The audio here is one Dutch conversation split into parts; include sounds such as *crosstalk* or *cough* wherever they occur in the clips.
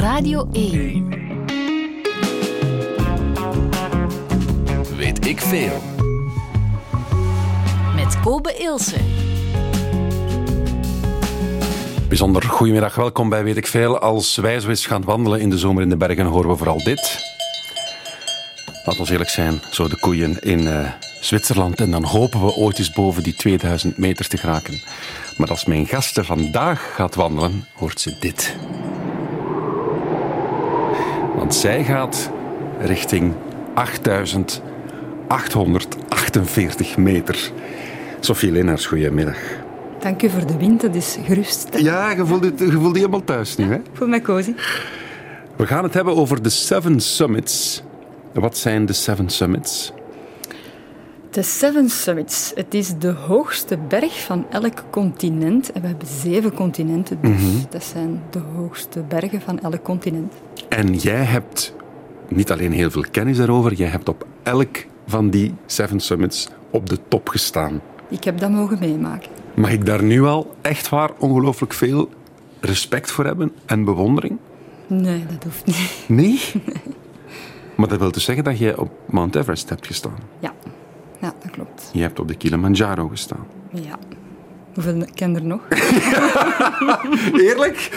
Radio 1. Weet ik veel. Met Kobe Ilse. Bijzonder goedemiddag, welkom bij Weet ik Veel. Als wij zo eens gaan wandelen in de zomer in de bergen, horen we vooral dit. Laat ons eerlijk zijn, zo de koeien in uh, Zwitserland. En dan hopen we ooit eens boven die 2000 meter te geraken. Maar als mijn gasten vandaag gaat wandelen, hoort ze dit. Want zij gaat richting 8848 meter. Sophie Leenaars, goedemiddag. Dank u voor de wind, dat is gerust. Ja, je voelt, het, je voelt je helemaal thuis nu, hè? Voor mij cozy. We gaan het hebben over de Seven Summits. Wat zijn de Seven Summits? De Seven Summits. Het is de hoogste berg van elk continent. En we hebben zeven continenten, dus dat zijn de hoogste bergen van elk continent. En jij hebt niet alleen heel veel kennis daarover, jij hebt op elk van die Seven Summits op de top gestaan. Ik heb dat mogen meemaken. Mag ik daar nu al echt waar ongelooflijk veel respect voor hebben en bewondering? Nee, dat hoeft niet. *laughs* Nee? Maar dat wil dus zeggen dat jij op Mount Everest hebt gestaan? Ja, ja dat klopt. Je hebt op de Kilimanjaro gestaan? Ja. Hoeveel ken er nog? *laughs* Eerlijk?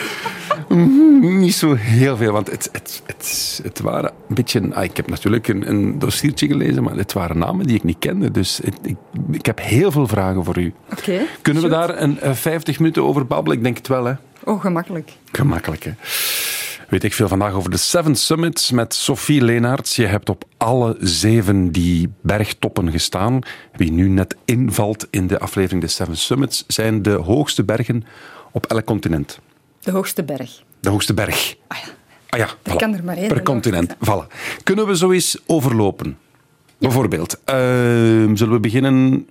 Mm, niet zo heel veel, want het, het, het, het waren een beetje... Ah, ik heb natuurlijk een, een dossiertje gelezen, maar het waren namen die ik niet kende. Dus ik, ik, ik heb heel veel vragen voor u. Oké. Kunnen we daar een, een 50 minuten over babbelen? Ik denk het wel, hè? Oh, gemakkelijk. Gemakkelijk, hè? Weet ik veel vandaag over de Seven Summits met Sophie Leenaerts. Je hebt op alle zeven die bergtoppen gestaan. Wie nu net invalt in de aflevering de Seven Summits zijn de hoogste bergen op elk continent. De hoogste berg. De hoogste berg. Ah ja. Ah ja, voilà. kan er maar één, Per continent. Voilà. Kunnen we zo eens overlopen? Bijvoorbeeld, ehm, zullen we beginnen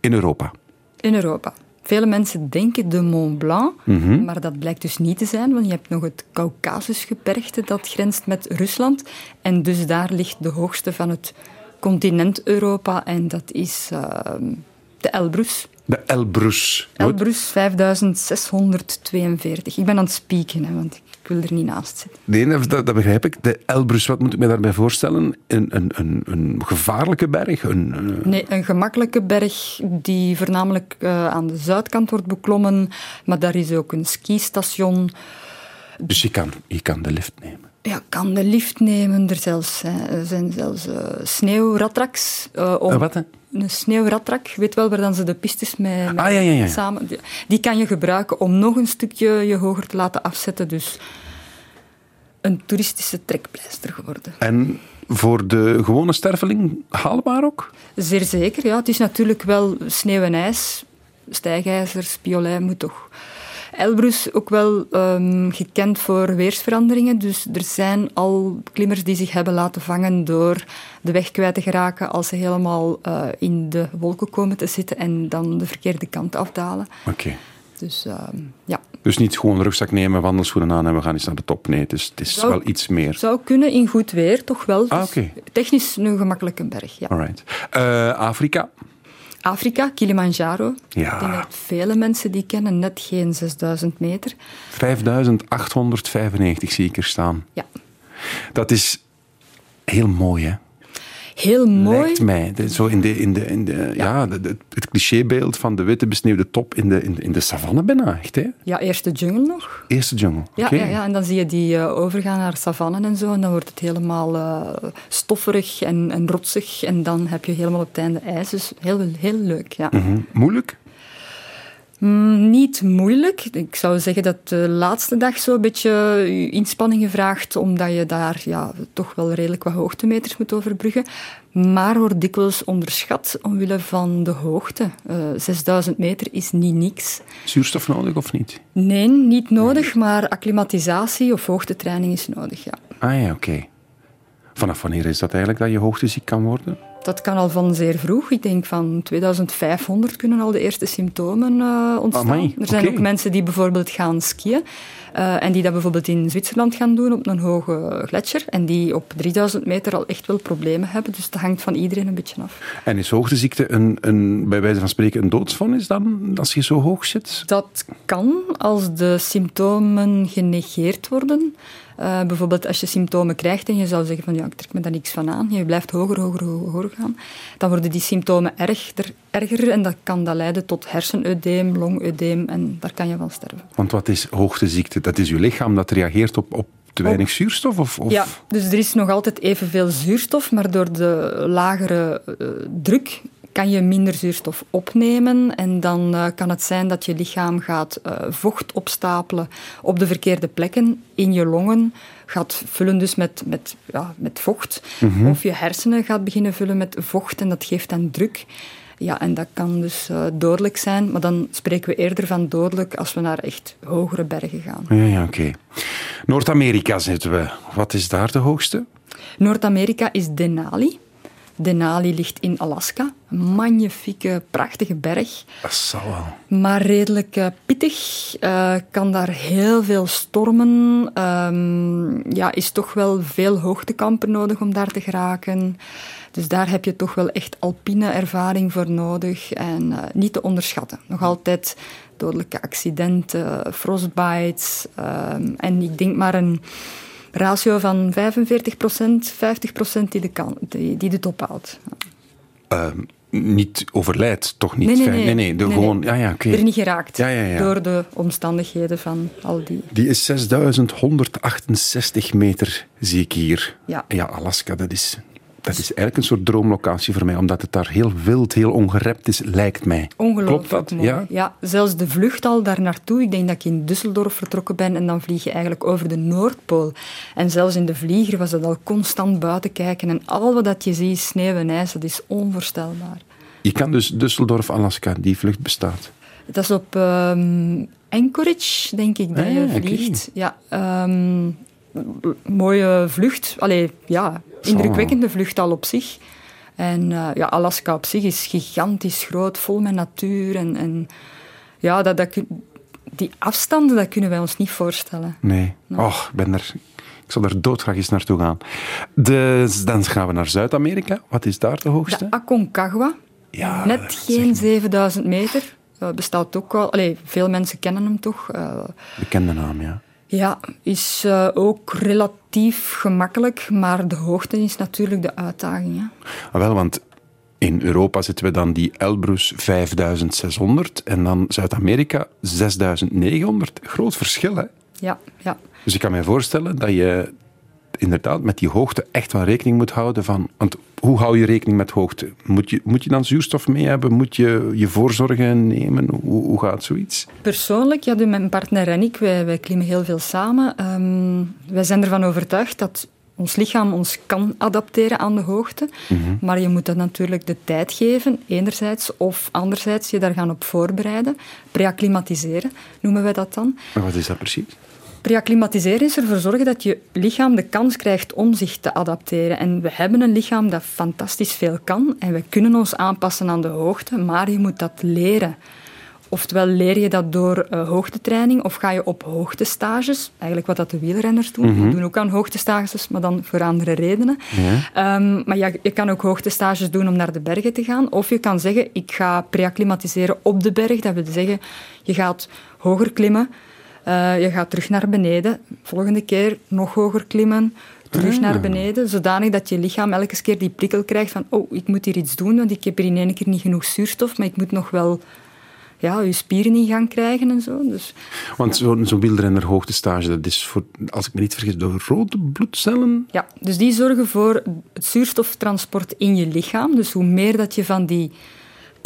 in Europa? In Europa. Vele mensen denken de Mont Blanc, Mhm. maar dat blijkt dus niet te zijn, want je hebt nog het Caucasusgebergte dat grenst met Rusland. En dus daar ligt de hoogste van het continent Europa en dat is ehm, de Elbrus. De Elbrus. Elbrus 5642. Ik ben aan het spieken, hè, want ik wil er niet naast zitten. Nee, dat, dat begrijp ik. De Elbrus, wat moet ik me daarbij voorstellen? Een, een, een, een gevaarlijke berg? Een, eh, Nee, een gemakkelijke berg die voornamelijk eh, aan de zuidkant wordt beklommen, maar daar is ook een skistation. Dus je kan, je kan de lift nemen. Ja, kan de lift nemen. Er, zelfs, hè, er zijn zelfs eh sneeuwratraks. eh, om- Eh, wat, hè? Een sneeuwratrak. Weet wel waar dan ze de pistes mee, Ah, ja, ja, ja. samen... Die, die kan je gebruiken om nog een stukje je hoger te laten afzetten. Dus een toeristische trekpleister geworden. En voor de gewone sterveling haalbaar ook? Zeer zeker, ja. Het is natuurlijk wel sneeuw en ijs. Stijgijzers, Piolet moet toch... Elbrus ook wel ehm, gekend voor weersveranderingen. Dus er zijn al klimmers die zich hebben laten vangen door de weg kwijt te geraken als ze helemaal eh, in de wolken komen te zitten en dan de verkeerde kant afdalen. Oké. Dus ehm, ja, Dus niet gewoon een rugzak nemen, wandelschoenen aan en we gaan eens naar de top. Nee, het is, het is Zou- wel iets meer. zou kunnen in goed weer, toch wel. Ah, Dus oké. Technisch een gemakkelijke berg, ja. Alright. Eh, Afrika? Afrika, Kilimanjaro. Ja. Ik denk dat vele mensen die kennen, net geen 6000 meter. 5895 zie ik er staan. Ja, Dat is heel mooi, hè? Heel mooi. Lijkt mij. De- zo in de, in de, in de, ja. de- de- het clichébeeld van de witte besneeuwde top in de, in de, in de savanne bijna, echt, hè? Ja, eerst de jungle nog. Eerste jungle. Ja, ja, ja, en dan zie je die eh, overgaan naar savannen en zo. En dan wordt het helemaal eh, stofferig en, en rotsig. En dan heb je helemaal op het einde ijs. Dus heel, heel leuk, ja. Mhm. Moeilijk? Mm, niet moeilijk. Ik zou zeggen dat de laatste dag zo'n beetje je inspanningen vraagt, omdat je daar ja, toch wel redelijk wat hoogtemeters moet overbruggen. Maar wordt dikwijls onderschat omwille van de hoogte. Eh 6000 meter is niet niks. Zuurstof nodig of niet? Nee, niet nodig, maar acclimatisatie of hoogtetraining is nodig, ja. Ah ja, oké. Vanaf wanneer is dat eigenlijk dat je hoogteziek kan worden? Dat kan al van zeer vroeg. Ik denk van 2500 kunnen al de eerste symptomen eh, ontstaan. Amai, er zijn ook mensen die bijvoorbeeld gaan skiën. eh, en die dat bijvoorbeeld in Zwitserland gaan doen op een hoge gletsjer. En die op 3000 meter al echt wel problemen hebben. Dus dat hangt van iedereen een beetje af. En is hoogteziekte een, een, bij wijze van spreken een doodsvonnis dan, als je zo hoog zit? Dat kan als de symptomen genegeerd worden. Uh, bijvoorbeeld als je symptomen krijgt en je zou zeggen van ja, ik trek me daar niks van aan, je blijft hoger, hoger, hoger, hoger gaan, dan worden die symptomen erger, erger en dat kan dat leiden tot hersenudeem, longudeem en daar kan je van sterven. Want wat is hoogteziekte? Dat is je lichaam dat reageert op, op te weinig zuurstof? Of, of, Ja, dus er is nog altijd evenveel zuurstof, maar door de lagere uh, druk kan je minder zuurstof opnemen en dan uh, kan het zijn dat je lichaam gaat uh, vocht opstapelen op de verkeerde plekken in je longen, gaat vullen dus met, met, ja, met vocht. Mm -hmm. Of je hersenen gaat beginnen vullen met vocht en dat geeft dan druk. Ja, en dat kan dus uh, dodelijk zijn, maar dan spreken we eerder van dodelijk als we naar echt hogere bergen gaan. Ja, ja oké. Okay. Noord-Amerika zitten we. Wat is daar de hoogste? Noord-Amerika is Denali. Denali ligt in Alaska. Magnifieke, prachtige berg. Dat zal wel. Maar redelijk uh, pittig. Uh, kan daar heel veel stormen. Um, ja, is toch wel veel hoogtekampen nodig om daar te geraken. Dus daar heb je toch wel echt alpine ervaring voor nodig. En uh, niet te onderschatten. Nog altijd dodelijke accidenten, frostbites. Um, en ik denk maar een ratio van 45 procent, 50 procent die, de kan, die, die de top houdt. Uh, niet overlijdt, toch niet? Nee, nee, nee. nee, nee, de nee, gewoon, ja, ja, okay. Er niet geraakt ja, ja, ja. door de omstandigheden van al die... Die is 6168 meter, zie ik hier. Ja. Ja, Alaska, dat is... Dat is eigenlijk een soort droomlocatie voor mij, omdat het daar heel wild, heel ongerept is, lijkt mij. Ongelooflijk Klopt dat? mooi. Ja? ja, zelfs de vlucht al daar naartoe. Ik denk dat ik in Düsseldorf vertrokken ben en dan vlieg je eigenlijk over de Noordpool. En zelfs in de vlieger was het al constant buiten kijken. En al wat je ziet, sneeuw en ijs, dat is onvoorstelbaar. Je kan dus Düsseldorf, Alaska, die vlucht bestaat. Dat is op um, Anchorage, denk ik, dat Ah, je oké. vliegt. Ja, um, mooie vlucht. Allee, ja, indrukwekkende vlucht al op zich. En uh, ja, Alaska op zich is gigantisch groot, vol met natuur. En, en ja, dat, dat, die afstanden, dat kunnen wij ons niet voorstellen. Nee. nee. Oh, ik ben er... Ik zal er doodgraag eens naartoe gaan. Dus dan gaan we naar Zuid-Amerika. Wat is daar de hoogste? De Aconcagua. Ja, Net geen 7000 meter. Uh, bestaat ook wel... Allee, veel mensen kennen hem toch. Uh, Bekende naam, ja. Ja, is uh, ook relatief gemakkelijk, maar de hoogte is natuurlijk de uitdaging. Hè? Ah, wel, want in Europa zitten we dan die Elbrus 5600 en dan Zuid-Amerika 6900. Groot verschil, hè? Ja, ja. Dus ik kan me voorstellen dat je inderdaad met die hoogte echt wel rekening moet houden van... Want hoe hou je rekening met hoogte? Moet je, moet je dan zuurstof mee hebben? Moet je je voorzorgen nemen? Hoe, hoe gaat zoiets? Persoonlijk, ja, mijn partner en ik, wij, wij klimmen heel veel samen. Um, wij zijn ervan overtuigd dat ons lichaam ons kan adapteren aan de hoogte. Mm-hmm. Maar je moet dat natuurlijk de tijd geven, enerzijds. Of anderzijds je daar gaan op voorbereiden. Preacclimatiseren, noemen wij dat dan. Maar wat is dat precies? Preacclimatiseren is ervoor zorgen dat je lichaam de kans krijgt om zich te adapteren. En we hebben een lichaam dat fantastisch veel kan en we kunnen ons aanpassen aan de hoogte, maar je moet dat leren. Oftewel leer je dat door uh, hoogtetraining of ga je op hoogtestages, eigenlijk wat dat de wielrenners doen. Mhm. Die doen ook aan hoogtestages, maar dan voor andere redenen. Ja. Um, maar ja, je kan ook hoogtestages doen om naar de bergen te gaan. Of je kan zeggen, ik ga preacclimatiseren op de berg. Dat wil zeggen, je gaat hoger klimmen, uh, je gaat terug naar beneden. Volgende keer nog hoger klimmen. Terug Ah. naar beneden. Zodanig dat je lichaam elke keer die prikkel krijgt van oh, ik moet hier iets doen, want ik heb hier in één keer niet genoeg zuurstof, maar ik moet nog wel ja, je spieren in gang krijgen en zo. Dus, Want zo'n zo wielrenner hoogtestage, dat is voor, als ik me niet vergis, de rode bloedcellen? Ja, dus die zorgen voor het zuurstoftransport in je lichaam. Dus hoe meer dat je van die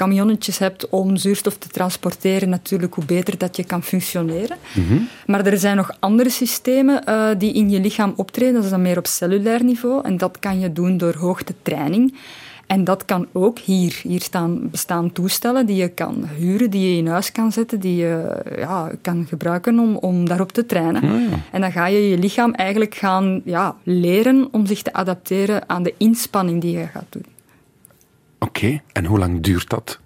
camionnetjes hebt om zuurstof te transporteren, natuurlijk hoe beter dat je kan functioneren. Mm-hmm. Maar er zijn nog andere systemen uh, die in je lichaam optreden. Dat is dan meer op cellulair niveau. En dat kan je doen door hoogtetraining. En dat kan ook hier. Hier staan, bestaan toestellen die je kan huren, die je in huis kan zetten, die je ja, kan gebruiken om, om daarop te trainen. Ja. En dan ga je je lichaam eigenlijk gaan ja, leren om zich te adapteren aan de inspanning die je gaat doen. Oké, okay. en hoe lang duurt dat?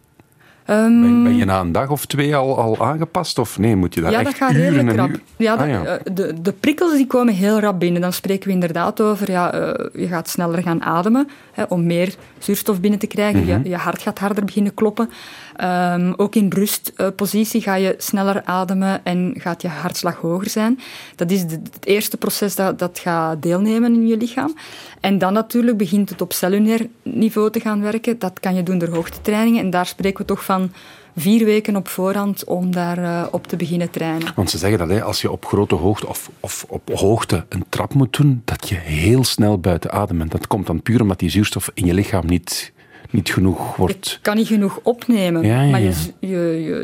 Ehm, Ben, ben je na een dag of twee al, al aangepast? Of nee, moet je daar ja, echt dat gaat uren heel en rap. uren- Ja, Ah, ja. eh, de, de prikkels die komen heel rap binnen. Dan spreken we inderdaad over, ja, eh, je gaat sneller gaan ademen hè, om meer zuurstof binnen te krijgen. Mhm. je, je hart gaat harder beginnen kloppen. Ehm, ook in rustpositie ga je sneller ademen en gaat je hartslag hoger zijn. Dat is de- het eerste proces dat, dat gaat deelnemen in je lichaam. En dan natuurlijk begint het op cellunair niveau te gaan werken. Dat kan je doen door hoogtetrainingen. En daar spreken we toch van vier weken op voorhand om daar eh, op te beginnen trainen. Want ze zeggen dat hè, als je op grote hoogte of, of op hoogte een trap moet doen, dat je heel snel buiten adem bent. Dat komt dan puur omdat die zuurstof in je lichaam niet, niet genoeg wordt. Je kan niet genoeg opnemen, Ja, ja, maar je,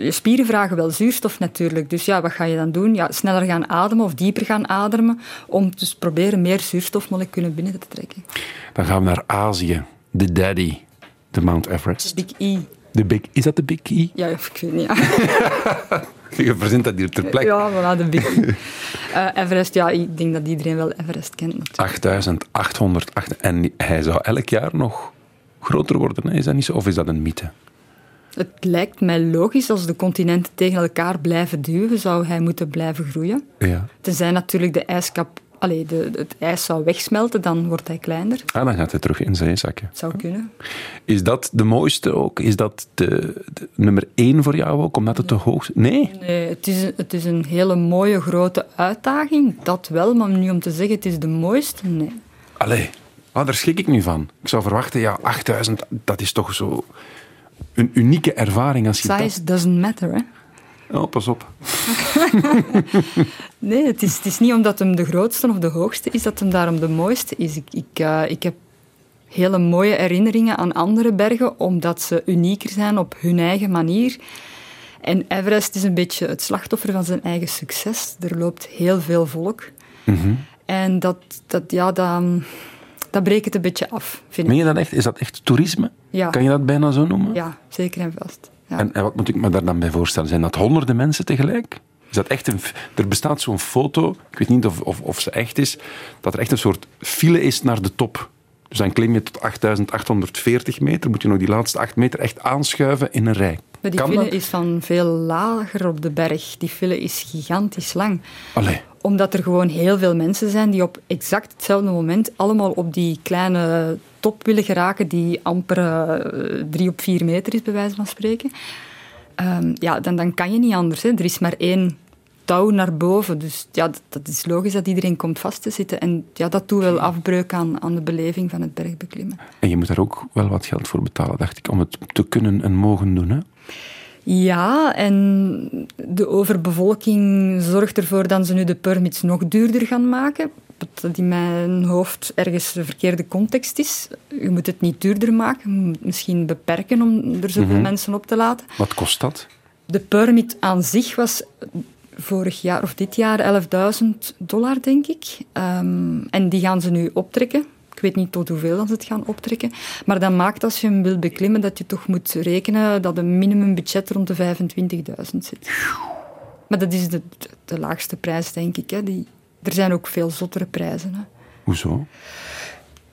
je spieren vragen wel zuurstof natuurlijk. Dus ja, wat ga je dan doen? Ja, sneller gaan ademen of dieper gaan ademen om dus proberen meer zuurstofmoleculen binnen te trekken. Dan gaan we naar Azië. De daddy, de Mount Everest. Big E. De big, is dat de Big E? Ja, ik weet niet. Ja, *laughs* Je verzint dat hier ter plekke. ja voilà, de Big E. Everest, ja, ik denk dat iedereen wel Everest kent natuurlijk. 8808. En hij zou elk jaar nog groter worden. hè? Is dat niet zo? Of is dat een mythe? Het lijkt mij logisch als de continenten tegen elkaar blijven duwen, zou hij moeten blijven groeien. Ja. Tenzij natuurlijk de ijskap, allee, de, het ijs zou wegsmelten, dan wordt hij kleiner. Ah, dan gaat hij terug in zee zakken. Het zou kunnen. Is dat de mooiste ook? Is dat de, de nummer één voor jou ook, omdat het de hoogste... Nee. Nee, het is, het is een hele mooie grote uitdaging, dat wel, maar nu om te zeggen het is de mooiste, nee. Allee, ah, daar schrik ik nu van. Ik zou verwachten, ja, 8000, dat is toch zo een unieke ervaring als je Size doesn't matter, hè. Oh, pas op. *laughs* Nee, het is, het is niet omdat hem de grootste of de hoogste is, dat hem daarom de mooiste is. Ik, ik, eh, ik heb hele mooie herinneringen aan andere bergen, omdat ze unieker zijn op hun eigen manier. En Everest is een beetje het slachtoffer van zijn eigen succes. Er loopt heel veel volk. Mhm. En dat, dat, ja, dat, dat breekt het een beetje af, vind Meen ik. je dat echt? Is dat echt toerisme? Ja. Kan je dat bijna zo noemen? Ja, zeker en vast. Ja. En, en wat moet ik me daar dan bij voorstellen? Zijn dat honderden mensen tegelijk? Is dat echt een, er bestaat zo'n foto, ik weet niet of, of, of ze echt is, dat er echt een soort file is naar de top. Dus dan klim je tot 8840 meter, moet je nog die laatste 8 meter echt aanschuiven in een rij. Maar die kan file dat? is van veel lager op de berg. Die file is gigantisch lang. Allee, Omdat er gewoon heel veel mensen zijn die op exact hetzelfde moment allemaal op die kleine top willen geraken, die amper eh, drie op vier meter is, bij wijze van spreken. Ehm, ja, dan, dan kan je niet anders. Hè. Er is maar één touw naar boven. Dus ja, dat, dat is logisch dat iedereen komt vast te zitten. En ja, dat doet wel afbreuk aan, aan de beleving van het bergbeklimmen. en je moet daar ook wel wat geld voor betalen, dacht ik, om het te kunnen en mogen doen. Hè? Ja, en de overbevolking zorgt ervoor dat ze nu de permits nog duurder gaan maken. Dat in mijn hoofd ergens de verkeerde context is. Je moet het niet duurder maken, je moet misschien beperken om er zoveel Mhm. mensen op te laten. Wat kost dat? De permit aan zich was vorig jaar of dit jaar 11.000 dollar, denk ik. Ehm, en die gaan ze nu optrekken. Ik weet niet tot hoeveel dat ze het gaan optrekken. Maar dat maakt als je hem wilt beklimmen dat je toch moet rekenen dat een minimumbudget rond de 25.000 zit. Maar dat is de, de, de laagste prijs, denk ik. Hè. Die, er zijn ook veel zottere prijzen. Hè. Hoezo?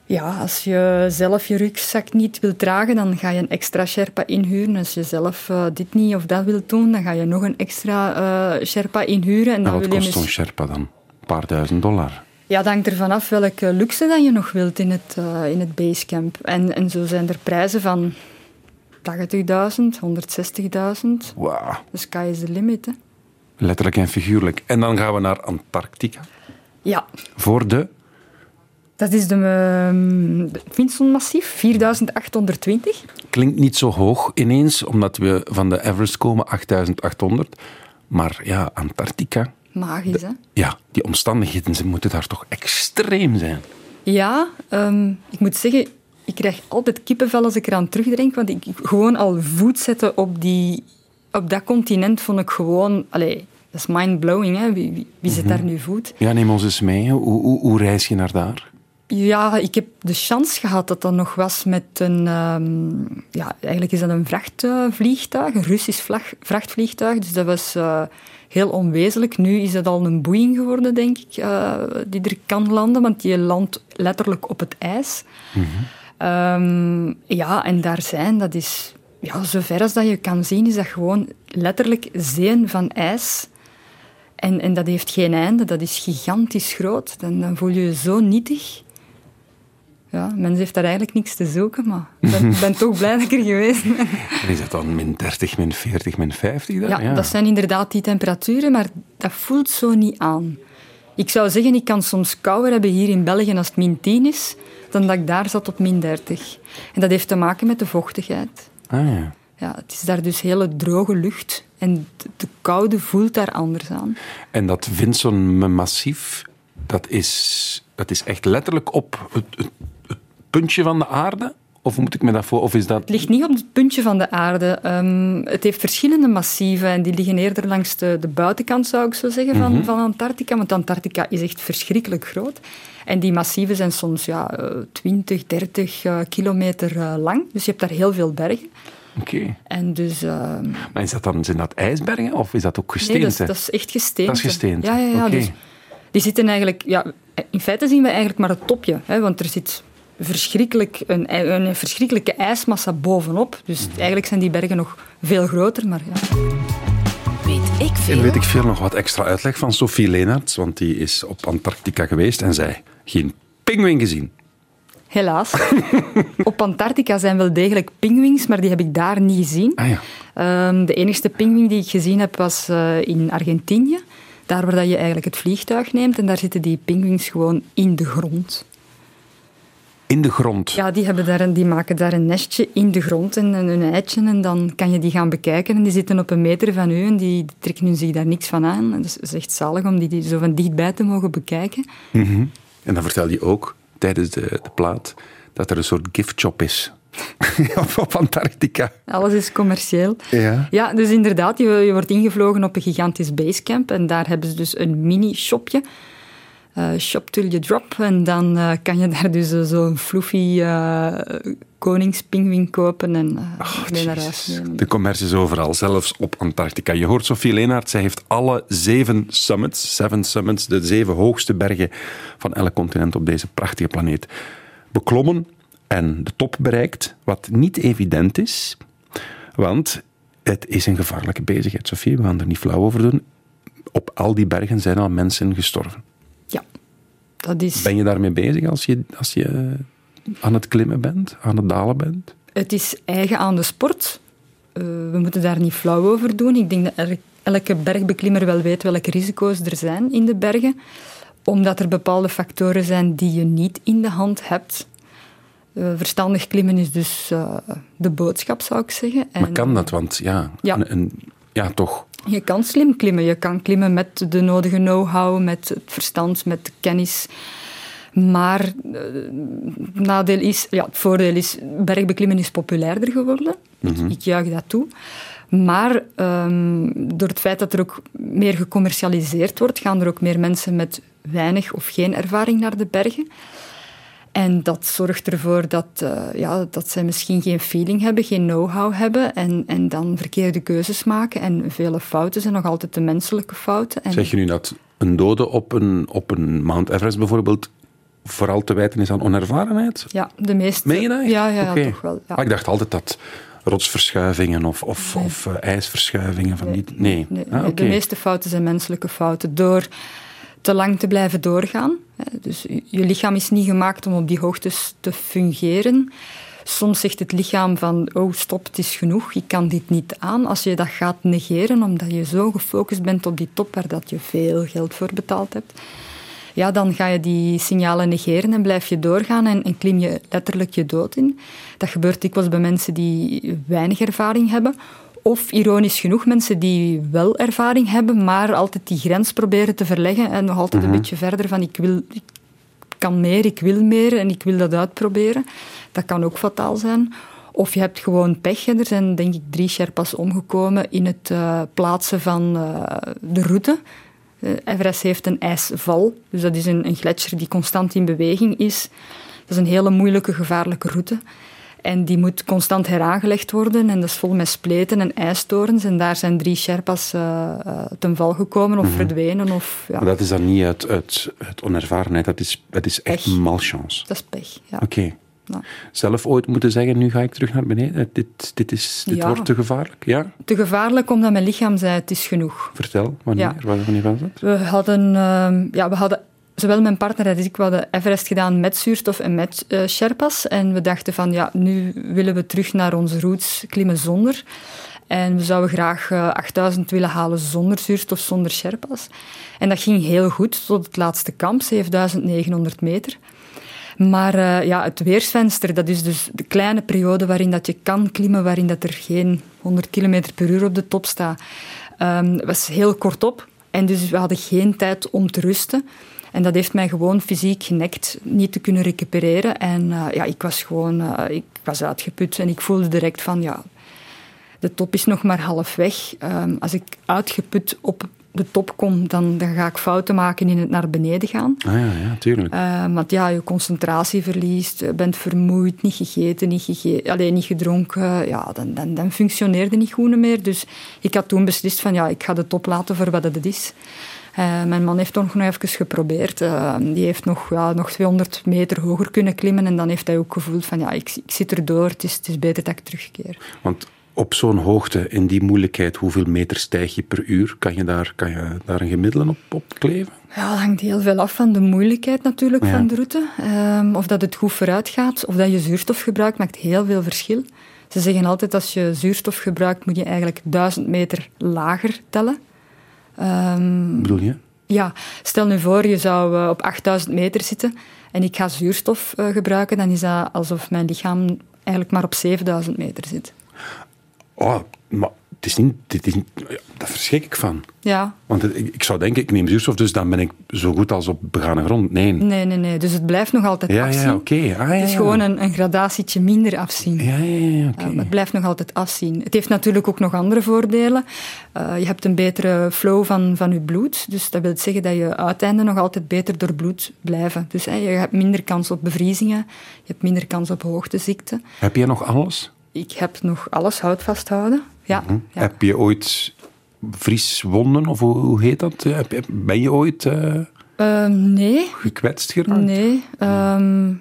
Ja, als je zelf je rugzak niet wilt dragen, dan ga je een extra Sherpa inhuren. Als je zelf eh, dit niet of dat wilt doen, dan ga je nog een extra eh, Sherpa inhuren. En En dan wat wil je kost zo'n Sherpa dan? Een paar duizend dollar. Ja, dat hangt ervan af welke luxe dat je nog wilt in het, eh, in het basecamp. En, en zo zijn er prijzen van 80.000, 160.000. Wauw. The sky is the limit. Hè. Letterlijk en figuurlijk. En dan gaan we naar Antarctica. Ja, Voor de... dat is de, ehm, de Vinson-massief, 4820. Klinkt niet zo hoog ineens, omdat we van de Everest komen, 8800. Maar ja, Antarctica... Magisch, hè? Ja, die omstandigheden ze moeten daar toch extreem zijn. Ja, ehm, ik moet zeggen, ik krijg altijd kippenvel als ik eraan terugdenk. Want ik gewoon al voet zetten op, die, op dat continent vond ik gewoon... Allee, dat is mind-blowing, hè. Wie, wie, wie zet daar nu voet? Ja, neem ons eens mee. Hoe, hoe, hoe reis je naar daar? Ja, ik heb de chance gehad dat dat nog was met een... ehm, ja, eigenlijk is dat een vrachtvliegtuig, een Russisch vlag, vrachtvliegtuig. Dus dat was eh, heel onwezenlijk. Nu is dat al een boeing geworden, denk ik, eh, die er kan landen. Want die landt letterlijk op het ijs. Ehm, ja, en daar zijn, dat is ja, zover als dat je kan zien, is dat gewoon letterlijk zeeën van ijs. En, en dat heeft geen einde, dat is gigantisch groot. Dan, dan voel je je zo nietig. Ja, mens heeft daar eigenlijk niks te zoeken, maar ik ben, ben toch blij dat ik er geweest ben. En is dat dan min 30, min 40, min 50 dan? Ja, dat zijn inderdaad die temperaturen, maar dat voelt zo niet aan. Ik zou zeggen, ik kan soms kouder hebben hier in België als het min 10 is, dan dat ik daar zat op min 30. En dat heeft te maken met de vochtigheid. Ah ja. Ja, het is daar dus hele droge lucht en de, de koude voelt daar anders aan. En dat zo'n massief, dat is, dat is echt letterlijk op het, het, het puntje van de aarde? Of moet ik me dat voor? Of is dat... Het ligt niet op het puntje van de aarde. Um, het heeft verschillende massieven en die liggen eerder langs de, de buitenkant, zou ik zo zeggen, van, mm -hmm. van Antarctica. Want Antarctica is echt verschrikkelijk groot. En die massieven zijn soms ja, 20, 30 uh, kilometer uh, lang. Dus je hebt daar heel veel bergen. Oké. Okay. En dus... Uh, maar is dat dan, zijn dat ijsbergen of is dat ook gesteente? Nee, dat is, dat is echt gesteente. Dat is gesteente. Ja, ja, ja. Okay. Dus die zitten eigenlijk... Ja, in feite zien we eigenlijk maar het topje. Hè, want er zit verschrikkelijk een, een verschrikkelijke ijsmassa bovenop. Dus Mhm. eigenlijk zijn die bergen nog veel groter. Maar ja. Weet ik veel? En weet ik veel nog wat extra uitleg van Sophie Leenaerts, want die is op Antarctica geweest en zij geen pinguïn gezien. Helaas. *laughs* op Antarctica zijn wel degelijk pinguïns, maar die heb ik daar niet gezien. Ah ja. Um, de enige pinguïn die ik gezien heb was uh, in Argentinië. Daar waar dat je eigenlijk het vliegtuig neemt en daar zitten die pinguïns gewoon in de grond. In de grond? Ja, die, hebben daar een, die maken daar een nestje in de grond en een eitje en dan kan je die gaan bekijken. En die zitten op een meter van u en die trekken zich daar niks van aan. En dat is echt zalig om die, die zo van dichtbij te mogen bekijken. Mm -hmm. En dan vertel je ook tijdens de, de plaat dat er een soort gift shop is. *laughs* op Antarctica. Alles is commercieel. Ja, ja dus inderdaad, je, je, wordt ingevlogen op een gigantisch basecamp en daar hebben ze dus een mini-shopje. Uh, shop till you drop. En dan uh, kan je daar dus uh, zo'n fluffy uh, koningspinguïn kopen en oh, mee naar huis nemen. De commercie is overal, zelfs op Antarctica. Je hoort Sophie Leenaert, zij heeft alle zeven summits, seven summits, de zeven hoogste bergen van elk continent op deze prachtige planeet, beklommen en de top bereikt, wat niet evident is, want het is een gevaarlijke bezigheid, Sophie. We gaan er niet flauw over doen. Op al die bergen zijn al mensen gestorven. Dat is... Ben je daarmee bezig als je, als je aan het klimmen bent, aan het dalen bent? Het is eigen aan de sport. Uh, we moeten daar niet flauw over doen. Ik denk dat elke bergbeklimmer wel weet welke risico's er zijn in de bergen. Omdat er bepaalde factoren zijn die je niet in de hand hebt. Uh, verstandig klimmen is dus uh, de boodschap, zou ik zeggen. En, maar kan dat? Want ja, ja. Een, een, ja toch... Je kan slim klimmen. Je kan klimmen met de nodige know-how, met het verstand, met de kennis. Maar uh, nadeel is, ja, het voordeel is, bergbeklimmen is populairder geworden. Mhm. Ik juich dat toe. Maar um, door het feit dat er ook meer gecommercialiseerd wordt, gaan er ook meer mensen met weinig of geen ervaring naar de bergen. En dat zorgt ervoor dat, uh, ja, dat zij misschien geen feeling hebben, geen know-how hebben en, en dan verkeerde keuzes maken. En vele fouten zijn nog altijd de menselijke fouten. En zeg je nu dat een dode op een, op een Mount Everest bijvoorbeeld vooral te wijten is aan onervarenheid? Ja, de meeste. Meen je dat? Ja, ja, okay. ja toch wel. Ja. Ah, ik dacht altijd dat rotsverschuivingen of, of, nee. of uh, ijsverschuivingen van nee. die... Nee, nee ah, okay. de meeste fouten zijn menselijke fouten. Door te lang te blijven doorgaan. Dus je lichaam is niet gemaakt om op die hoogtes te fungeren. Soms zegt het lichaam van, oh stop, het is genoeg, ik kan dit niet aan. Als je dat gaat negeren, omdat je zo gefocust bent op die top waar dat je veel geld voor betaald hebt, ja, dan ga je die signalen negeren en blijf je doorgaan en, klim je letterlijk je dood in. Dat gebeurt dikwijls bij mensen die weinig ervaring hebben. Of ironisch genoeg, mensen die wel ervaring hebben, maar altijd die grens proberen te verleggen en nog altijd Mhm. een beetje verder van ik wil, ik kan meer, ik wil meer en ik wil dat uitproberen. Dat kan ook fataal zijn. Of je hebt gewoon pech. Er zijn denk ik drie Sherpas omgekomen in het uh, plaatsen van uh, de route. Uh, Everest heeft een ijsval, dus dat is een, een gletsjer die constant in beweging is. Dat is een hele moeilijke, gevaarlijke route. En die moet constant heraangelegd worden. En dat is vol met spleten en ijstorens. En daar zijn drie Sherpas uh, uh, ten val gekomen of mm -hmm. verdwenen. Of, ja. Maar dat is dan niet uit, uit, uit onervarenheid, dat is, dat is echt pech. malchance. Dat is pech, ja. Oké. Okay. Ja. Zelf ooit moeten zeggen, nu ga ik terug naar beneden. Eh, Dit, dit, is, dit Ja. wordt te gevaarlijk. Ja? Te gevaarlijk omdat mijn lichaam zei het is genoeg. Vertel, wanneer, wanneer was dat? We hadden, ehm, ja, we hadden zowel mijn partner als ik, hadden Everest gedaan met zuurstof en met eh, Sherpas. En we dachten van, ja, nu willen we terug naar onze roots klimmen zonder. En we zouden graag eh, 8000 willen halen zonder zuurstof, zonder Sherpas. En dat ging heel goed tot het laatste kamp, 7900 meter. Maar eh, ja, het weersvenster, dat is dus de kleine periode waarin dat je kan klimmen, waarin dat er geen 100 km per uur op de top staat, ehm, was heel kort op. En dus we hadden geen tijd om te rusten. En dat heeft mij gewoon fysiek genekt, niet te kunnen recupereren. En eh, ja, ik was gewoon eh, ik was uitgeput en ik voelde direct van, ja, de top is nog maar half weg. Ehm, als ik uitgeput op de top kom, dan, dan ga ik fouten maken in het naar beneden gaan. Ah ja, ja tuurlijk. Eh, want ja, je concentratie verliest, je bent vermoeid, niet gegeten, niet, gege alleen niet gedronken. Ja, dan, dan, dan functioneerde niet goed meer. Dus ik had toen beslist van ja, ik ga de top laten voor wat het is. Eh, mijn man heeft toch nog even geprobeerd. Eh, die heeft nog, ja, nog 200 meter hoger kunnen klimmen. En dan heeft hij ook gevoeld van ja, ik, ik zit erdoor, het is, het is beter dat ik terugkeer. Want op zo'n hoogte, in die moeilijkheid, hoeveel meter stijg je per uur? Kan je daar, kan je daar een gemiddelde op, op kleven? Ja, dat hangt heel veel af van de moeilijkheid natuurlijk Ja. van de route. Ehm, of dat het goed vooruit gaat, of dat je zuurstof gebruikt, maakt heel veel verschil. Ze zeggen altijd als je zuurstof gebruikt, moet je eigenlijk 1000 meter lager tellen. Wat bedoel je? ja, stel nu voor, je zou eh, op 8000 meter zitten en ik ga zuurstof eh, gebruiken, dan is dat alsof mijn lichaam eigenlijk maar op 7000 meter zit. Oh, maar het is niet... Dit is niet ja, daar verschrik ik van. Ja, Want het- ik, ik zou denken, ik neem zuurstof, dus dan ben ik zo goed als op begane grond. Nee. nee, nee, nee. Dus het blijft nog altijd Ja, afzien. ja, oké. Ah, ja, Het is gewoon een, een gradatietje minder afzien. Ja, ja, ja, maar het blijft nog altijd afzien. Het heeft natuurlijk ook nog andere voordelen. Eh, je hebt een betere flow van, van je bloed. Dus dat wil zeggen dat je uiteinden nog altijd beter door bloed blijven. Dus je hebt minder kans op bevriezingen. Je hebt minder kans op hoogteziekte. Heb jij nog alles? Ik heb nog alles hout vasthouden. Ja, ja. Heb je ooit vrieswonden, of hoe, hoe heet dat? Eh, Ben je ooit eh, Ehm, nee, gekwetst geraakt? nee. Ehm,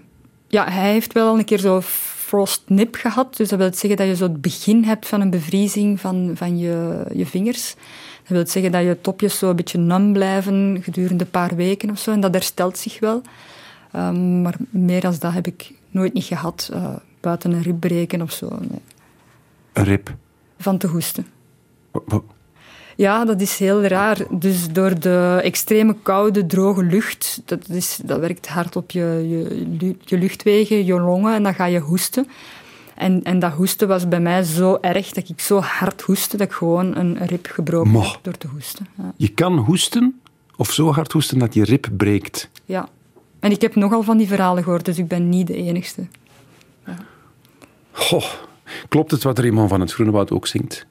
ja, hij heeft wel al een keer zo frostnip gehad. Dus dat wil zeggen dat je zo het begin hebt van een bevriezing van, van je, je vingers. Dat wil zeggen dat je topjes zo een beetje nam blijven gedurende een paar weken of zo. En dat herstelt zich wel. Ehm, maar meer dan dat heb ik nooit niet gehad. eh, buiten een ribbreken of zo. Nee. Een rib. Van te hoesten. Ja, dat is heel raar. Dus door de extreme koude, droge lucht, dat, is, dat werkt hard op je, je, je luchtwegen, je longen, en dan ga je hoesten. En, en dat hoesten was bij mij zo erg, dat ik zo hard hoestte, dat ik gewoon een rib gebroken Mo. heb door te hoesten. Ja. Je kan hoesten, of zo hard hoesten dat je rib breekt. ja. En ik heb nogal van die verhalen gehoord, dus ik ben niet de enigste. Goh, klopt het wat Raymond van het Groenewoud ook zingt?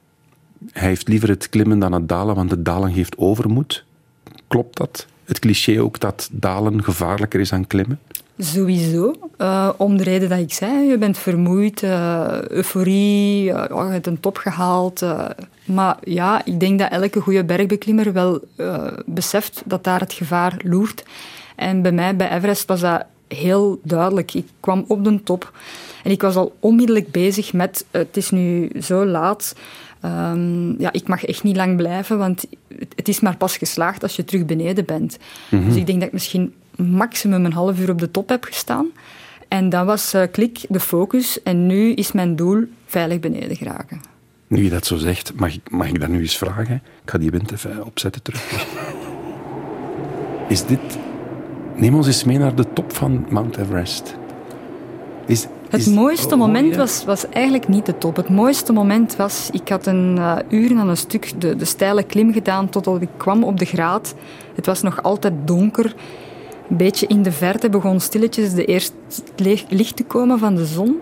Hij heeft liever het klimmen dan het dalen, want het dalen geeft overmoed. Klopt dat? Het cliché ook dat dalen gevaarlijker is dan klimmen? Sowieso. Eh, om de reden dat ik zei, je bent vermoeid, eh, euforie, eh, oh, je hebt een top gehaald. eh. maar ja, ik denk dat elke goede bergbeklimmer wel beseft dat daar het gevaar loert. En bij mij, bij Everest, was dat heel duidelijk. Ik kwam op de top en ik was al onmiddellijk bezig met, eh, het is nu zo laat, Ehm, ja, ik mag echt niet lang blijven, want het- is maar pas geslaagd als je terug beneden bent. Dus ik denk dat ik misschien maximum een half uur op de top heb gestaan. En dat was eh, klik, de focus. En nu is mijn doel veilig beneden geraken. Nu je dat zo zegt, mag ik, mag ik dat nu eens vragen? Ik ga die wind even opzetten terug. *laughs* Is dit... Neem ons eens mee naar de top van Mount Everest. Is, Het is- mooiste oh, moment ja. was, was eigenlijk niet de top. Het mooiste moment was, ik had een eh, uur aan een stuk de, de steile klim gedaan totdat ik kwam op de graad. Het was nog altijd donker. Een beetje in de verte begon stilletjes de eerste licht te komen van de zon.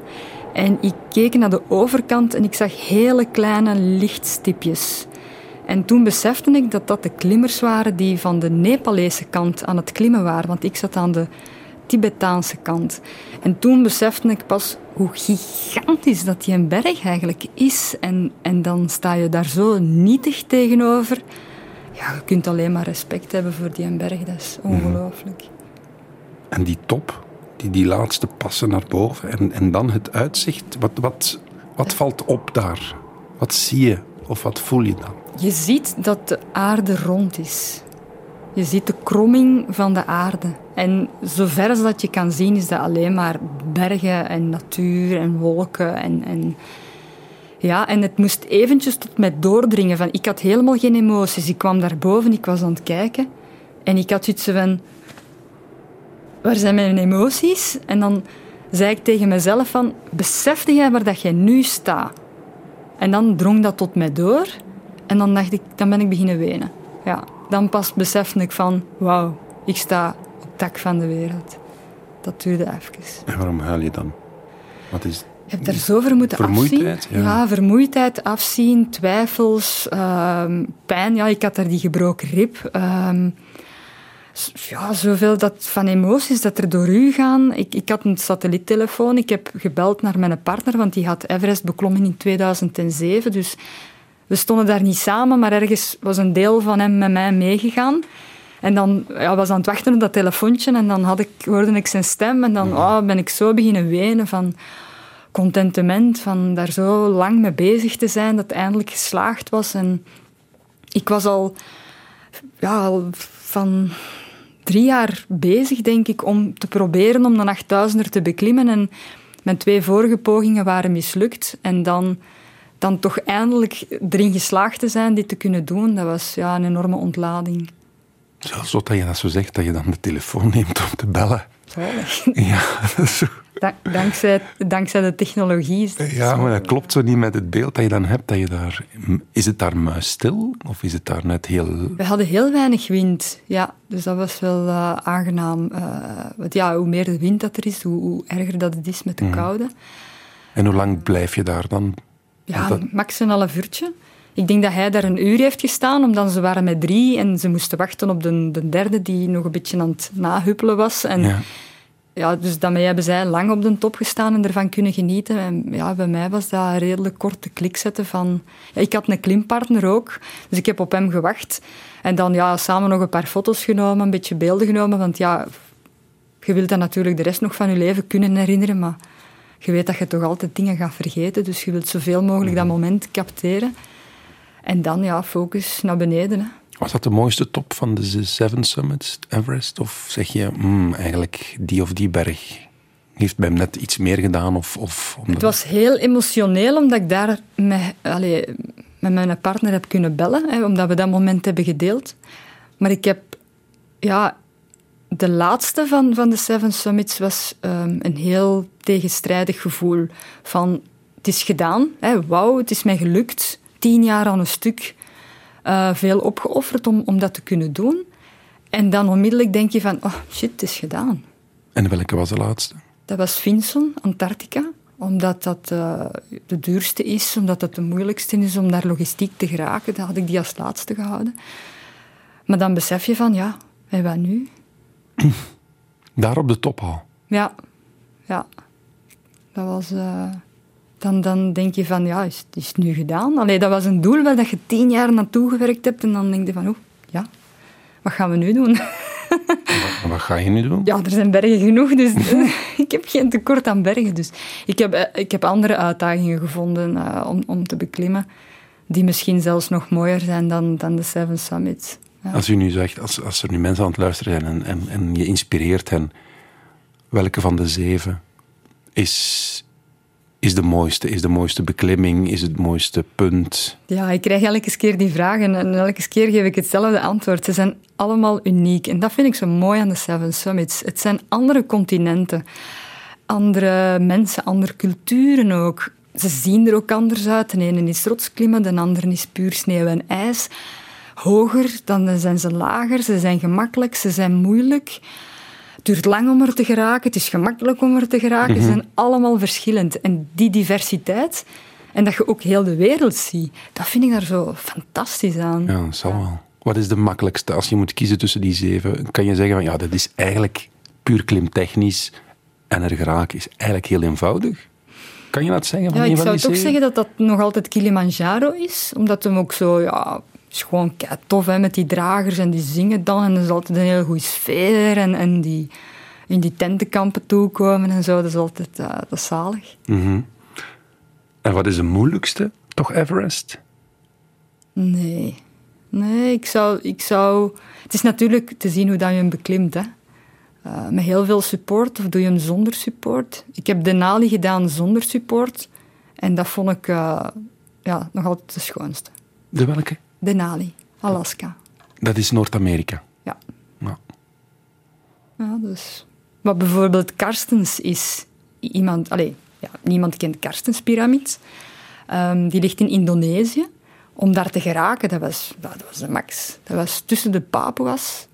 En ik keek naar de overkant en ik zag hele kleine lichtstipjes. En toen besefte ik dat dat de klimmers waren die van de Nepalese kant aan het klimmen waren. Want ik zat aan de Tibetaanse kant. En toen besefte ik pas hoe gigantisch dat die een berg eigenlijk is. En, en dan sta je daar zo nietig tegenover. Ja, je kunt alleen maar respect hebben voor die berg. Dat is ongelooflijk. En die top, die, die laatste passen naar boven en, en dan het uitzicht. Wat, wat, wat valt op daar? Wat zie je of wat voel je dan? Je ziet dat de aarde rond is. Je ziet de kromming van de aarde. En zover als dat je kan zien, is dat alleen maar bergen en natuur en wolken. En, en, ja, en het moest eventjes tot mij doordringen. Van, ik had helemaal geen emoties. Ik kwam daarboven, ik was aan het kijken. En ik had iets van... Waar zijn mijn emoties? En dan zei ik tegen mezelf van... Besefte jij waar dat jij nu staat? En dan drong dat tot mij door. En dan dacht ik, dan ben ik beginnen wenen. Ja, dan pas besefte ik van, wauw, ik sta op het dak van de wereld. Dat duurde even. En waarom huil je dan? Wat is je hebt er zo voor moeten vermoeidheid, afzien. Ja. vermoeidheid, afzien, twijfels, ehm, pijn. Ja, ik had daar die gebroken rib. Uh, ja, zoveel dat, van emoties dat er door u gaan. Ik, ik had een satelliettelefoon. Ik heb gebeld naar mijn partner, want die had Everest beklommen in 2007. Dus we stonden daar niet samen, maar ergens was een deel van hem met mij meegegaan. En dan ja, was aan het wachten op dat telefoontje en dan had ik, hoorde ik zijn stem en dan oh, ben ik zo beginnen wenen van contentement, van daar zo lang mee bezig te zijn, dat het eindelijk geslaagd was. En ik was al, ja, al van drie jaar bezig, denk ik, om te proberen om de 8000er te beklimmen. En mijn twee vorige pogingen waren mislukt. En dan dan toch eindelijk erin geslaagd te zijn dit te kunnen doen, dat was ja, een enorme ontlading. Zelfs dat je dat zo zegt, dat je dan de telefoon neemt om te bellen. Zalig. *laughs* Ja, dat is zo. dankzij, dankzij de technologie. ja, maar dat klopt zo niet met het beeld dat je dan hebt. Dat je daar, is het daar muisstil of is het daar net heel... We hadden heel weinig wind, ja. Dus dat was wel uh, aangenaam. Uh, want ja, hoe meer de wind dat er is, hoe, hoe erger dat het is met de mhm. koude. En hoe lang blijf je daar dan? Ja, dat... max een half uurtje. Ik denk dat hij daar een uur heeft gestaan, omdat ze waren met drie en ze moesten wachten op de, de derde die nog een beetje aan het nahuppelen was. En ja. ja dus daarmee hebben zij lang op de top gestaan en ervan kunnen genieten. En ja, bij mij was dat een redelijk korte klik zetten van... Ja, ik had een klimpartner ook, dus ik heb op hem gewacht. En dan ja, samen nog een paar foto's genomen, een beetje beelden genomen, want ja, je wilt dan natuurlijk de rest nog van je leven kunnen herinneren, maar je weet dat je toch altijd dingen gaat vergeten, dus je wilt zoveel mogelijk dat mhm. moment capteren. En dan, ja, focus naar beneden. Hè. Was dat de mooiste top van de Seven Summits, Everest? Of zeg je, mm, eigenlijk die of die berg heeft bij hem net iets meer gedaan? Of, of Het was heel emotioneel, omdat ik daar met, allez, met mijn partner heb kunnen bellen, hè, omdat we dat moment hebben gedeeld. Maar ik heb ja, de laatste van, van de Seven Summits was um, een heel tegenstrijdig gevoel van het is gedaan, wauw, het is mij gelukt, tien jaar aan een stuk, uh, veel opgeofferd om, om dat te kunnen doen. En dan onmiddellijk denk je van, oh shit, het is gedaan. En welke was de laatste? Dat was Vinson, Antarctica omdat dat uh, de duurste is, omdat dat de moeilijkste is om daar logistiek te geraken. Dan had ik die als laatste gehouden. Maar dan besef je van, ja, en wat nu? *clears throat* Daar op de top al? Ja, ja. Dat was... Uh, dan, dan denk je van, ja, is, is het nu gedaan? Allee, dat was een doel waar je tien jaar naartoe gewerkt hebt. En dan denk je van, oh, ja, wat gaan we nu doen? Wat, wat, ga je nu doen? Ja, er zijn bergen genoeg, dus *laughs* ik heb geen tekort aan bergen. Dus ik heb, eh, ik heb andere uitdagingen gevonden uh, om, om te beklimmen, die misschien zelfs nog mooier zijn dan, dan de Seven Summits. Als u nu zegt, als, als er nu mensen aan het luisteren zijn en, en, en je inspireert hen, welke van de zeven is, is de mooiste? Is de mooiste beklimming? Is het mooiste punt? Ja, ik krijg elke keer die vragen en elke keer geef ik hetzelfde antwoord. Ze zijn allemaal uniek en dat vind ik zo mooi aan de Seven Summits. Het zijn andere continenten, andere mensen, andere culturen ook. Ze zien er ook anders uit. De ene is rotsklimmen, de andere is puur sneeuw en ijs hoger, dan zijn ze lager. Ze zijn gemakkelijk, ze zijn moeilijk. Het duurt lang om er te geraken, het is gemakkelijk om er te geraken. Ze mhm. zijn allemaal verschillend. En die diversiteit, en dat je ook heel de wereld ziet, dat vind ik daar zo fantastisch aan. Ja, dat zal wel. Wat is de makkelijkste als je moet kiezen tussen die zeven? Kan je zeggen van ja, dat is eigenlijk puur klimtechnisch en er geraken is eigenlijk heel eenvoudig? Kan je dat zeggen? Van ja, ik zou toch zeggen dat dat nog altijd Kilimanjaro is, omdat hem ook zo ja, is gewoon tof hè, met die dragers en die zingen dan. En er is altijd een hele goede sfeer. En, en die, in die tentenkampen toekomen en zo. Dat is altijd uh, dat is zalig. En wat is de moeilijkste? Toch Everest? Nee. Nee, ik zou, ik zou... Het is natuurlijk te zien hoe dat je hem beklimt, hè. Uh, met heel veel support, of doe je hem zonder support? Ik heb Denali gedaan zonder support. En dat vond ik uh, ja, nog altijd de schoonste. De welke? Denali, Alaska. Dat is Noord-Amerika? Ja. ja. Ja, dus... Wat bijvoorbeeld Karstens is... Iemand... Allez, ja, niemand kent Karstenspyramid. Um, die ligt in Indonesië. Om daar te geraken, dat was, dat was de max. Dat was tussen de Papua's.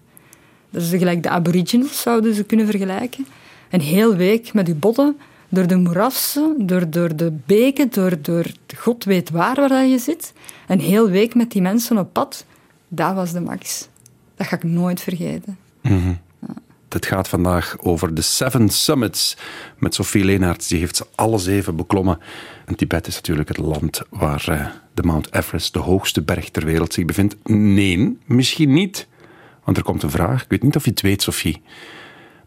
Dat is gelijk de aboriginals, zouden ze kunnen vergelijken. Een heel week met uw botten door de moerassen, door, door de beken, door, door god weet waar waar je zit. Een heel week met die mensen op pad. Dat was de max. Dat ga ik nooit vergeten. Mm -hmm. ja. Het gaat vandaag over de Seven Summits met Sophie Leenaerts. Die heeft ze alle zeven beklommen. En Tibet is natuurlijk het land waar uh, de Mount Everest, de hoogste berg ter wereld, zich bevindt. Nee, misschien niet. Want er komt een vraag. Ik weet niet of je het weet, Sophie.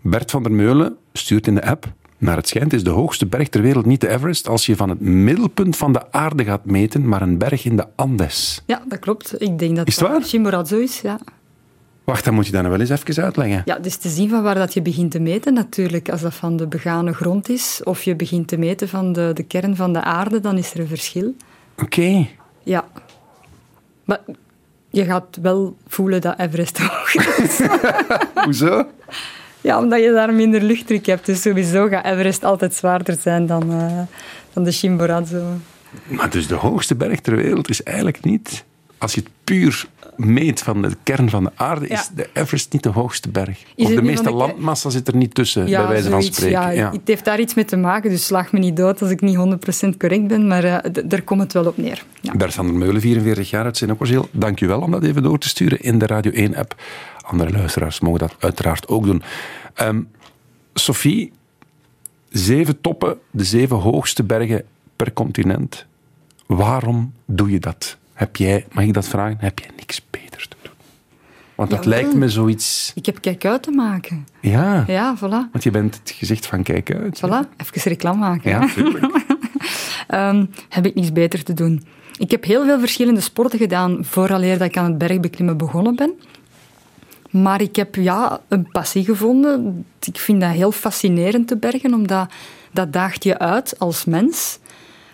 Bert van der Meulen stuurt in de app. Naar het schijnt is de hoogste berg ter wereld niet de Everest als je van het middelpunt van de aarde gaat meten, maar een berg in de Andes. Ja, dat klopt. Ik denk dat is het waar? Chimborazo is, ja. Wacht, dan moet je dat nou wel eens even uitleggen. Ja, dus te zien van waar dat je begint te meten natuurlijk. Als dat van de begane grond is, of je begint te meten van de, de kern van de aarde, dan is er een verschil. Oké. Okay. Ja. Maar je gaat wel voelen dat Everest hoger is. *laughs* Hoezo? Ja, omdat je daar minder luchtdruk hebt. Dus sowieso gaat Everest altijd zwaarder zijn dan, uh, dan de Chimborazo. Maar dus de hoogste berg ter wereld is eigenlijk niet... Als je het puur meet van de kern van de aarde, is de Everest niet de hoogste berg. Is of de meeste van de- landmassa zit er niet tussen, Ja, bij wijze van zoiets, spreken. Ja, Ja. Het heeft daar iets mee te maken, dus slag me niet dood als ik niet 100% correct ben, maar eh, daar komt het wel op neer. Ja. Bert van der Meulen, 44 jaar uit Sint-Okorzeel. Dank u wel om dat even door te sturen in de Radio 1-app. Andere luisteraars mogen dat uiteraard ook doen. Ehm, Sophie, zeven toppen, de zeven hoogste bergen per continent. Waarom doe je dat? Heb jij, mag ik dat vragen? Heb jij niks beters te doen? Want dat Jawel. lijkt me zoiets... Ik heb kijk uit te maken. Ja, Ja, voilà. want je bent het gezicht van kijk uit. Voilà, even reclame maken. Ja. *laughs* Ehm, heb ik niets beter te doen. Ik heb heel veel verschillende sporten gedaan vooraleer dat ik aan het bergbeklimmen begonnen ben. Maar ik heb ja, een passie gevonden. Ik vind dat heel fascinerend te bergen, omdat dat daagt je uit als mens.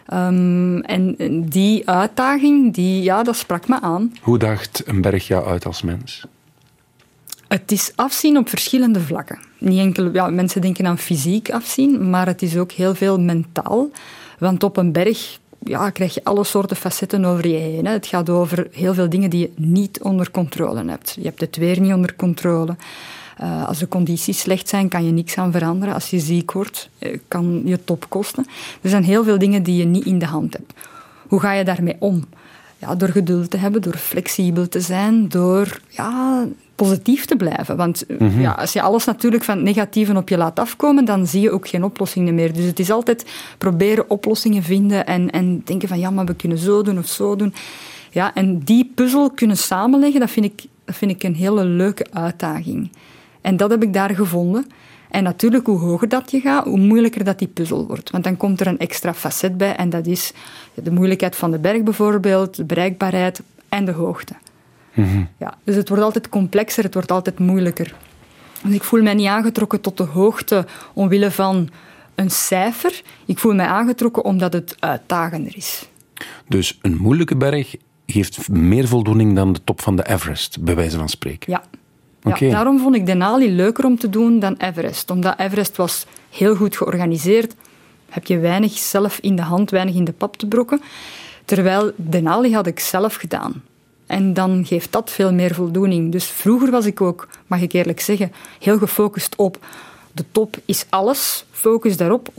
Ehm, en en die uitdaging, die, ja, dat sprak me aan. Hoe daagt een berg jou uit als mens? Het is afzien op verschillende vlakken. Niet enkel, ja, mensen denken aan fysiek afzien, maar het is ook heel veel mentaal. Want op een berg ja, krijg je alle soorten facetten over je heen. Hè. Het gaat over heel veel dingen die je niet onder controle hebt. Je hebt het weer niet onder controle. Eh, als de condities slecht zijn, kan je niks aan veranderen. Als je ziek wordt, eh, kan je top kosten. Er zijn heel veel dingen die je niet in de hand hebt. Hoe ga je daarmee om? Ja, door geduld te hebben, door flexibel te zijn, door ja, positief te blijven. Want eh, ja, als je alles natuurlijk van het negatieve op je laat afkomen, dan zie je ook geen oplossingen meer. Dus het is altijd proberen oplossingen vinden en, en denken van ja, maar we kunnen zo doen of zo doen. Ja, en die puzzel kunnen samenleggen, dat vind ik, dat vind ik een hele leuke uitdaging. En dat heb ik daar gevonden. En natuurlijk, hoe hoger dat je gaat, hoe moeilijker dat die puzzel wordt. Want dan komt er een extra facet bij en dat is de moeilijkheid van de berg bijvoorbeeld, de bereikbaarheid en de hoogte. Ja, dus het wordt altijd complexer, het wordt altijd moeilijker. Dus ik voel mij niet aangetrokken tot de hoogte omwille van een cijfer. Ik voel mij aangetrokken omdat het uitdagender is. Dus een moeilijke berg geeft meer voldoening dan de top van de Everest, bij wijze van spreken. Ja. Ja, Oké. Daarom vond ik Denali leuker om te doen dan Everest. Omdat Everest was heel goed georganiseerd. Heb je weinig zelf in de hand, weinig in de pap te brokken. Terwijl Denali had ik zelf gedaan. En dan geeft dat veel meer voldoening. Dus vroeger was ik ook, mag ik eerlijk zeggen, heel gefocust op de top is alles. Focus daarop, 100%.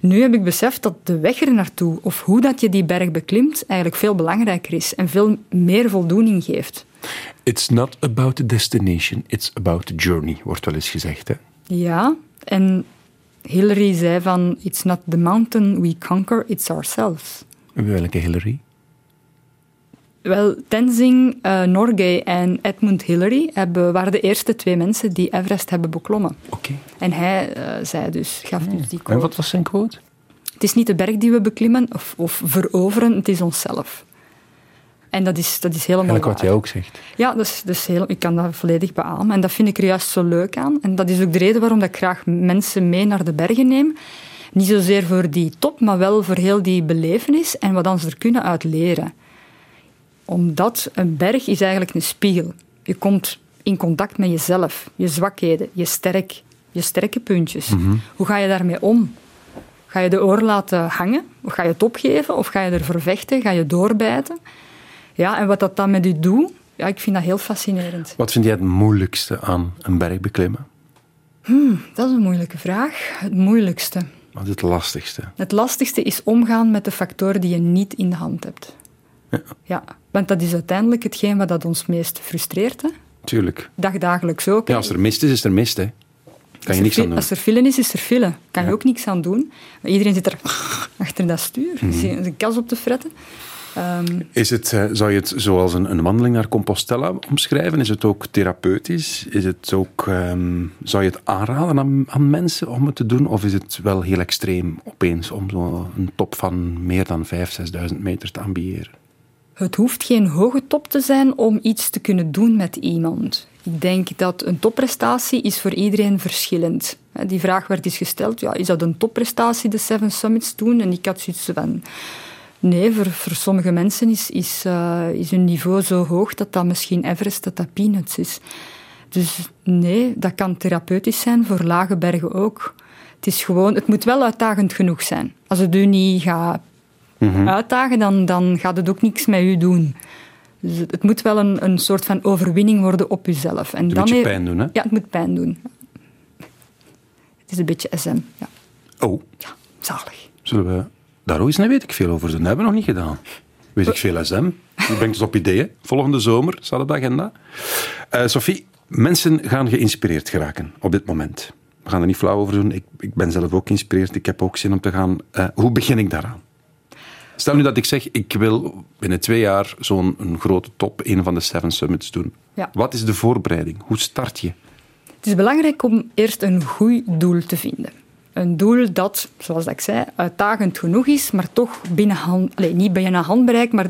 Nu heb ik beseft dat de weg er naartoe, of hoe dat je die berg beklimt, eigenlijk veel belangrijker is en veel meer voldoening geeft. It's not about the destination, it's about the journey, wordt wel eens gezegd. Hè? Ja, en Hillary zei van, it's not the mountain we conquer, it's ourselves. Welke Hillary? Wel, Tenzing uh, Norgay en Edmund Hillary hebben, waren de eerste twee mensen die Everest hebben beklommen. Oké. En hij uh, zei dus, gaf dus die quote. En wat was zijn quote? Het is niet de berg die we beklimmen of, of veroveren, het is onszelf. En dat is, dat is helemaal Eigenlijk wat jij ook zegt. Ja, dat is, dat is heel, ik kan dat volledig beamen. En dat vind ik er juist zo leuk aan. En dat is ook de reden waarom dat ik graag mensen mee naar de bergen neem. Niet zozeer voor die top, maar wel voor heel die belevenis en wat ze er kunnen uit leren. Omdat een berg is eigenlijk een spiegel. Je komt in contact met jezelf, je zwakheden, je, sterk, je sterke puntjes. Hoe ga je daarmee om? Ga je de oor laten hangen? Of ga je het opgeven? Of ga je ervoor vechten? Ga je doorbijten? Ja, en wat dat dan met u doet, ja, ik vind dat heel fascinerend. Wat vind jij het moeilijkste aan een berg beklimmen? Hmm, dat is een moeilijke vraag. Het moeilijkste. Wat is het lastigste? Het lastigste is omgaan met de factoren die je niet in de hand hebt. Ja. ja want dat is uiteindelijk hetgeen wat dat ons meest frustreert. Hè? Tuurlijk. Dagdagelijks ook. Ja, als er mist is, is er mist. Hè. Kan je niks aan doen. Als er file is, is er file. Kan je ook niks aan doen. Maar iedereen zit er *laughs* achter dat stuur. Mm -hmm. kas op te fretten. Um, is het, uh, zou je het zoals een, een, wandeling naar Compostela omschrijven? Is het ook therapeutisch? Is het ook, um, zou je het aanraden aan, aan, mensen om het te doen? Of is het wel heel extreem opeens om zo een top van meer dan 5.000, 6.000 meter te ambiëren? Het hoeft geen hoge top te zijn om iets te kunnen doen met iemand. Ik denk dat een topprestatie is voor iedereen verschillend. Die vraag werd eens gesteld, ja, is dat een topprestatie, de Seven Summits doen? En ik had zoiets van... Nee, voor, sommige mensen is, is, uh, is hun niveau zo hoog dat dat misschien Everest, dat dat peanuts is. Dus nee, dat kan therapeutisch zijn, voor lage bergen ook. Het is gewoon, het moet wel uitdagend genoeg zijn. Als het u niet gaat mm-hmm. uitdagen, dan, dan gaat het ook niks met u doen. Dus het, het moet wel een, een soort van overwinning worden op uzelf. En het dan moet je pijn doen, hè? Ja, het moet pijn doen. Het is een beetje SM, ja. Oh. Ja, zalig. Zullen we daar ook eens weet ik veel over doen? Dat hebben we nog niet gedaan. Weet ik veel SM. Ik ben dus op ideeën. Volgende zomer staat op de agenda. Uh, Sophie, mensen gaan geïnspireerd geraken op dit moment. We gaan er niet flauw over doen. Ik, ik ben zelf ook geïnspireerd. Ik heb ook zin om te gaan. Uh, hoe begin ik daaraan? Stel nu dat ik zeg, ik wil binnen twee jaar zo'n grote top, een van de Seven Summits doen. Ja. Wat is de voorbereiding? Hoe start je? Het is belangrijk om eerst een goed doel te vinden. Een doel dat, zoals ik zei, uitdagend genoeg is, maar toch binnen hand, allez, niet binnen handbereik, maar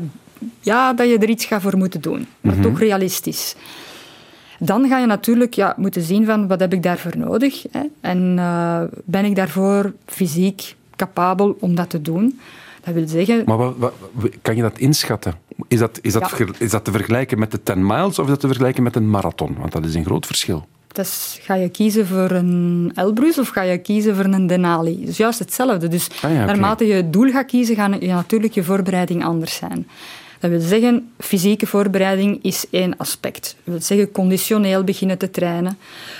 ja, dat je er iets gaat voor moeten doen. Maar Mhm. toch realistisch. Dan ga je natuurlijk ja, moeten zien van wat heb ik daarvoor nodig hè? en uh, ben ik daarvoor fysiek capabel om dat te doen. Dat wil zeggen... Maar wat, wat, kan je dat inschatten? Is dat, is, dat Ja. is dat te vergelijken met de 10 miles of is dat te vergelijken met een marathon? Want dat is een groot verschil. Dus ga je kiezen voor een Elbrus of ga je kiezen voor een Denali? Dus juist hetzelfde. Dus Ah ja, naarmate je het doel gaat kiezen, gaat je natuurlijk je voorbereiding anders zijn. Dat wil zeggen, fysieke voorbereiding is één aspect. Dat wil zeggen, conditioneel beginnen te trainen.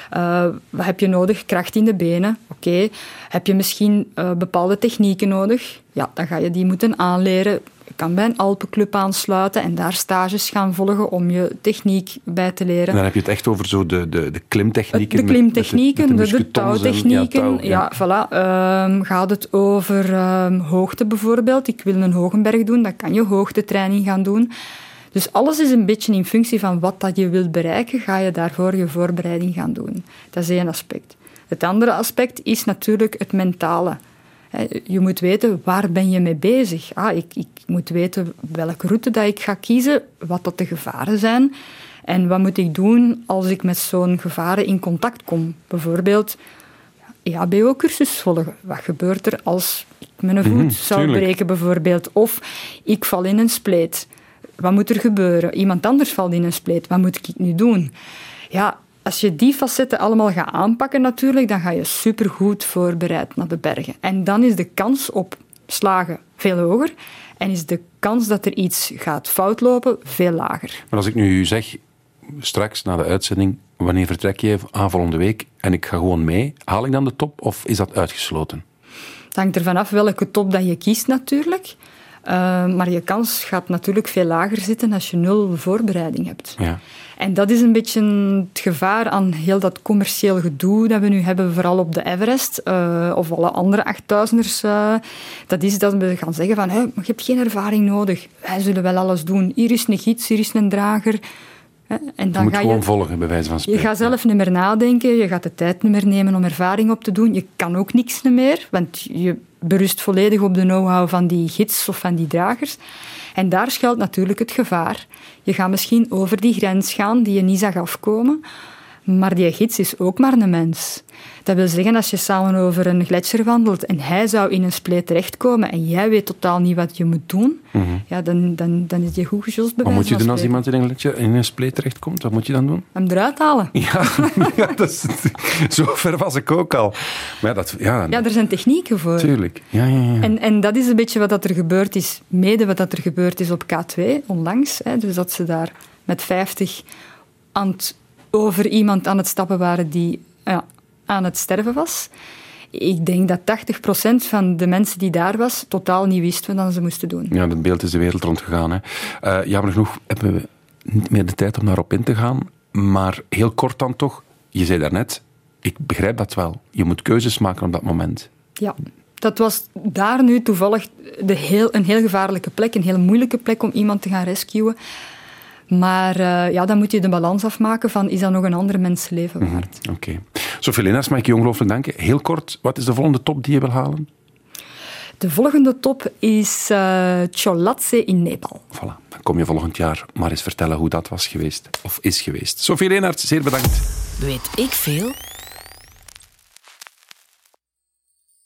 Eh, wat heb je nodig? Kracht in de benen. Oké. Heb je misschien eh, bepaalde technieken nodig? Ja, dan ga je die moeten aanleren. Je kan bij een Alpenclub aansluiten en daar stages gaan volgen om je techniek bij te leren. En dan heb je het echt over zo de, de, de klimtechnieken. De klimtechnieken, met de, de, en- touwtechnieken. Ja, touw, ja, voilà. Ehm, gaat het over ehm, hoogte bijvoorbeeld? Ik wil een hogenberg doen, dan kan je hoogtetraining gaan doen. Dus alles is een beetje in functie van wat dat je wilt bereiken, ga je daarvoor je voorbereiding gaan doen. Dat is één aspect. Het andere aspect is natuurlijk het mentale. Hè, Je moet weten, waar ben je mee bezig? Ah, ik, ik moet weten welke route dat ik ga kiezen, wat dat de gevaren zijn. En wat moet ik doen als ik met zo'n gevaren in contact kom? Bijvoorbeeld EHBO-cursus volgen. Wat gebeurt er als ik mijn voet Mhm, zou tuurlijk. breken, bijvoorbeeld? Of ik val in een spleet. Wat moet er gebeuren? Iemand anders valt in een spleet. Wat moet ik nu doen? Ja, als je die facetten allemaal gaat aanpakken natuurlijk, dan ga je supergoed voorbereid naar de bergen. En dan is de kans op slagen veel hoger. En is de kans dat er iets gaat fout lopen veel lager. Maar als ik nu zeg, straks na de uitzending, wanneer vertrek je aan volgende week en ik ga gewoon mee, haal ik dan de top of is dat uitgesloten? Het hangt ervan af welke top dat je kiest natuurlijk. Maar je kans gaat natuurlijk veel lager zitten als je nul voorbereiding hebt. Ja. En dat is een beetje het gevaar aan heel dat commercieel gedoe dat we nu hebben, vooral op de Everest uh, of alle andere achtduizenders. Uh, dat is dat we gaan zeggen van, hey, je hebt geen ervaring nodig. Wij zullen wel alles doen. Hier is een gids, hier is een drager. En dan je moet ga gewoon je, volgen, bij wijze van spreken. Je gaat zelf niet meer nadenken, je gaat de tijd niet meer nemen om ervaring op te doen. Je kan ook niks meer, want je berust volledig op de know-how van die gids of van die dragers. En daar schuilt natuurlijk het gevaar. Je gaat misschien over die grens gaan die je niet zag afkomen. Maar die gids is ook maar een mens. Dat wil zeggen, als je samen over een gletsjer wandelt en hij zou in een spleet terechtkomen en jij weet totaal niet wat je moet doen, mhm. ja, dan, dan, dan is je goed gejost Wat moet je doen als iemand in een gletsjer in een spleet terechtkomt? Wat moet je dan doen? Hem eruit halen. *laughs* Ja, ja dat is, zo ver was ik ook al. Maar ja, dat, ja, ja, er zijn technieken voor. Tuurlijk. Ja, ja, ja. En, en dat is een beetje wat dat er gebeurd is, mede wat dat er gebeurd is op K2 onlangs. Hè, dus dat ze daar met 50 aan het over iemand aan het stappen waren die ja, aan het sterven was. Ik denk dat 80% van de mensen die daar was totaal niet wisten wat ze moesten doen. Ja, dat beeld is de wereld rondgegaan. Hè. Uh, jammer genoeg hebben we niet meer de tijd om daarop in te gaan. Maar heel kort dan toch, je zei daarnet, ik begrijp dat wel. Je moet keuzes maken op dat moment. Ja, dat was daar nu toevallig de heel, een heel gevaarlijke plek, een heel moeilijke plek om iemand te gaan rescuen. Maar uh, ja, dan moet je de balans afmaken van is dat nog een ander mensenleven mhm, waard. Oké. Okay. Sophie Lenaars, mag ik je ongelooflijk danken. Heel kort, wat is de volgende top die je wil halen? De volgende top is uh, Cholatse in Nepal. Voilà, dan kom je volgend jaar maar eens vertellen hoe dat was geweest, of is geweest. Sophie Leenaerts, zeer bedankt. Weet ik veel?